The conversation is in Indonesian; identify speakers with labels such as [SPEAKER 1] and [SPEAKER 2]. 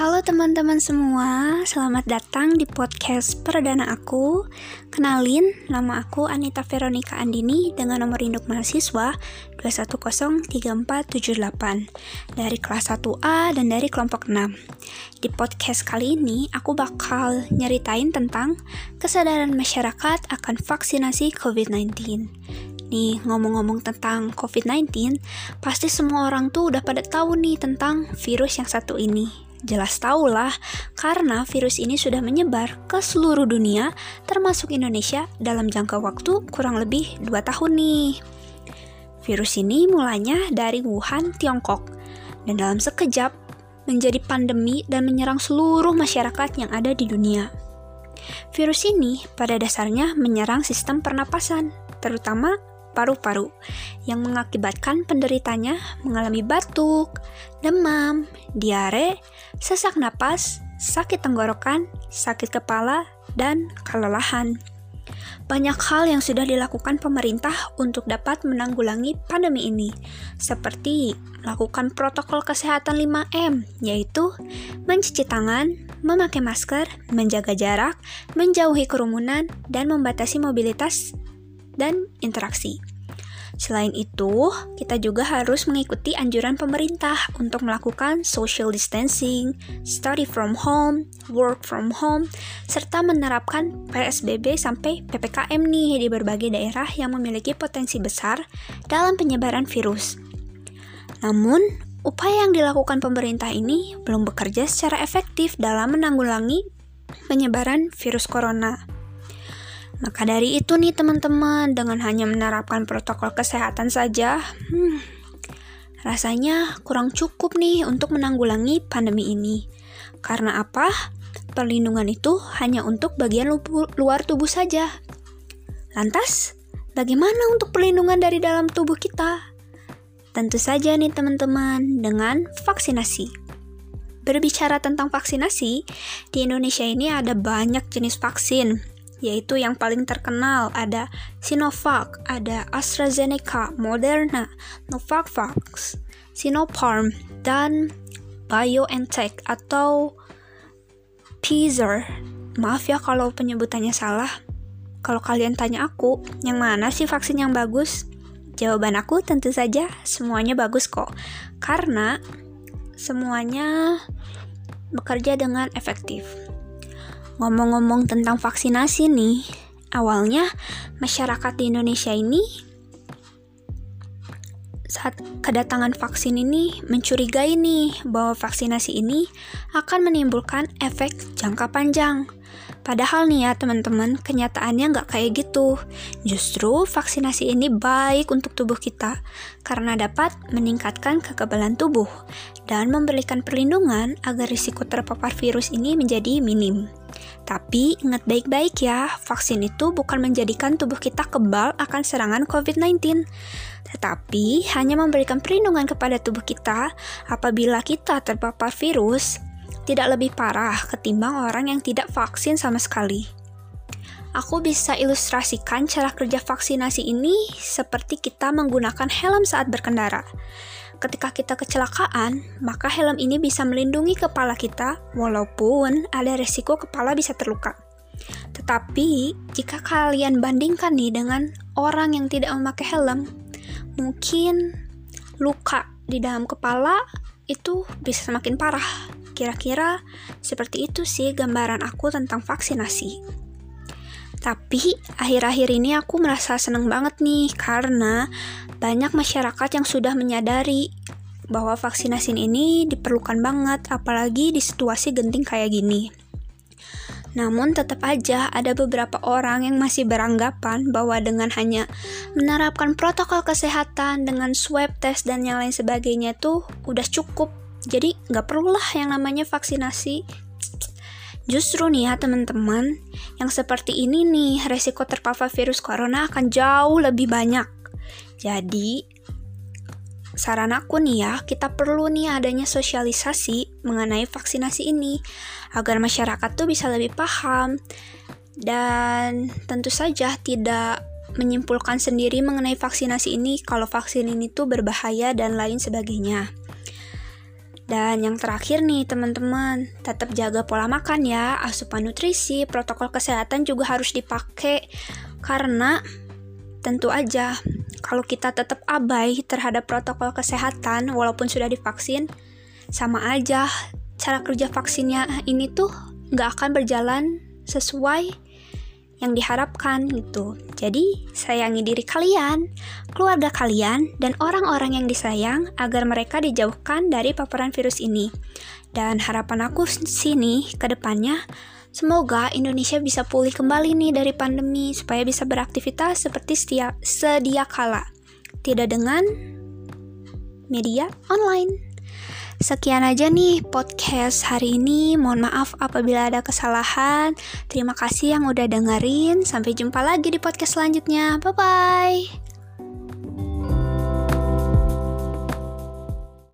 [SPEAKER 1] Halo teman-teman semua, selamat datang di podcast perdana aku. Kenalin, nama aku Anita Veronica Andini dengan nomor induk mahasiswa 2103478 dari kelas 1A dan dari kelompok 6. Di podcast kali ini, aku bakal nyeritain tentang kesadaran masyarakat akan vaksinasi COVID-19. Nih, ngomong-ngomong tentang COVID-19, pasti semua orang tuh udah pada tahu nih tentang virus yang satu ini, Jelas tahulah, karena virus ini sudah menyebar ke seluruh dunia, termasuk Indonesia, dalam jangka waktu kurang lebih 2 tahun nih. Virus ini mulanya dari Wuhan, Tiongkok, dan dalam sekejap menjadi pandemi dan menyerang seluruh masyarakat yang ada di dunia. Virus ini pada dasarnya menyerang sistem pernapasan, terutama paru-paru yang mengakibatkan penderitanya mengalami batuk, demam, diare, sesak napas, sakit tenggorokan, sakit kepala, dan kelelahan. Banyak hal yang sudah dilakukan pemerintah untuk dapat menanggulangi pandemi ini, seperti melakukan protokol kesehatan 5M, yaitu mencuci tangan, memakai masker, menjaga jarak, menjauhi kerumunan, dan membatasi mobilitas dan interaksi. Selain itu, kita juga harus mengikuti anjuran pemerintah untuk melakukan social distancing, study from home, work from home, serta menerapkan PSBB sampai PPKM nih di berbagai daerah yang memiliki potensi besar dalam penyebaran virus. Namun, upaya yang dilakukan pemerintah ini belum bekerja secara efektif dalam menanggulangi penyebaran virus corona. Maka dari itu nih teman-teman, dengan hanya menerapkan protokol kesehatan saja, hmm, rasanya kurang cukup nih untuk menanggulangi pandemi ini. Karena apa? Perlindungan itu hanya untuk bagian luar tubuh saja. Lantas, bagaimana untuk perlindungan dari dalam tubuh kita? Tentu saja nih teman-teman, dengan vaksinasi. Berbicara tentang vaksinasi, di Indonesia ini ada banyak jenis vaksin yaitu yang paling terkenal ada Sinovac, ada AstraZeneca, Moderna, Novavax, Sinopharm, dan BioNTech atau Pfizer. Maaf ya kalau penyebutannya salah. Kalau kalian tanya aku, yang mana sih vaksin yang bagus? Jawaban aku tentu saja semuanya bagus kok. Karena semuanya bekerja dengan efektif. Ngomong-ngomong tentang vaksinasi nih, awalnya masyarakat di Indonesia ini saat kedatangan vaksin ini mencurigai nih bahwa vaksinasi ini akan menimbulkan efek jangka panjang. Padahal nih ya teman-teman, kenyataannya nggak kayak gitu. Justru vaksinasi ini baik untuk tubuh kita karena dapat meningkatkan kekebalan tubuh dan memberikan perlindungan agar risiko terpapar virus ini menjadi minim. Tapi ingat baik-baik ya, vaksin itu bukan menjadikan tubuh kita kebal akan serangan COVID-19 tetapi hanya memberikan perlindungan kepada tubuh kita apabila kita terpapar virus tidak lebih parah ketimbang orang yang tidak vaksin sama sekali. Aku bisa ilustrasikan cara kerja vaksinasi ini seperti kita menggunakan helm saat berkendara. Ketika kita kecelakaan, maka helm ini bisa melindungi kepala kita walaupun ada resiko kepala bisa terluka. Tetapi, jika kalian bandingkan nih dengan orang yang tidak memakai helm, mungkin luka di dalam kepala itu bisa semakin parah Kira-kira seperti itu sih gambaran aku tentang vaksinasi. Tapi akhir-akhir ini aku merasa seneng banget nih karena banyak masyarakat yang sudah menyadari bahwa vaksinasi ini diperlukan banget apalagi di situasi genting kayak gini. Namun tetap aja ada beberapa orang yang masih beranggapan bahwa dengan hanya menerapkan protokol kesehatan dengan swab test dan yang lain sebagainya tuh udah cukup jadi nggak perlulah yang namanya vaksinasi. Justru nih ya teman-teman, yang seperti ini nih resiko terpapar virus corona akan jauh lebih banyak. Jadi, saran aku nih ya, kita perlu nih adanya sosialisasi mengenai vaksinasi ini agar masyarakat tuh bisa lebih paham dan tentu saja tidak menyimpulkan sendiri mengenai vaksinasi ini kalau vaksin ini tuh berbahaya dan lain sebagainya. Dan yang terakhir nih teman-teman, tetap jaga pola makan ya, asupan nutrisi, protokol kesehatan juga harus dipakai. Karena tentu aja kalau kita tetap abai terhadap protokol kesehatan walaupun sudah divaksin, sama aja cara kerja vaksinnya ini tuh nggak akan berjalan sesuai yang diharapkan gitu. Jadi, sayangi diri kalian, keluarga kalian, dan orang-orang yang disayang agar mereka dijauhkan dari paparan virus ini. Dan harapan aku sini ke depannya, semoga Indonesia bisa pulih kembali nih dari pandemi supaya bisa beraktivitas seperti setia, sedia kala. Tidak dengan media online. Sekian aja nih podcast hari ini. Mohon maaf apabila ada kesalahan. Terima kasih yang udah dengerin. Sampai jumpa lagi di podcast selanjutnya. Bye bye.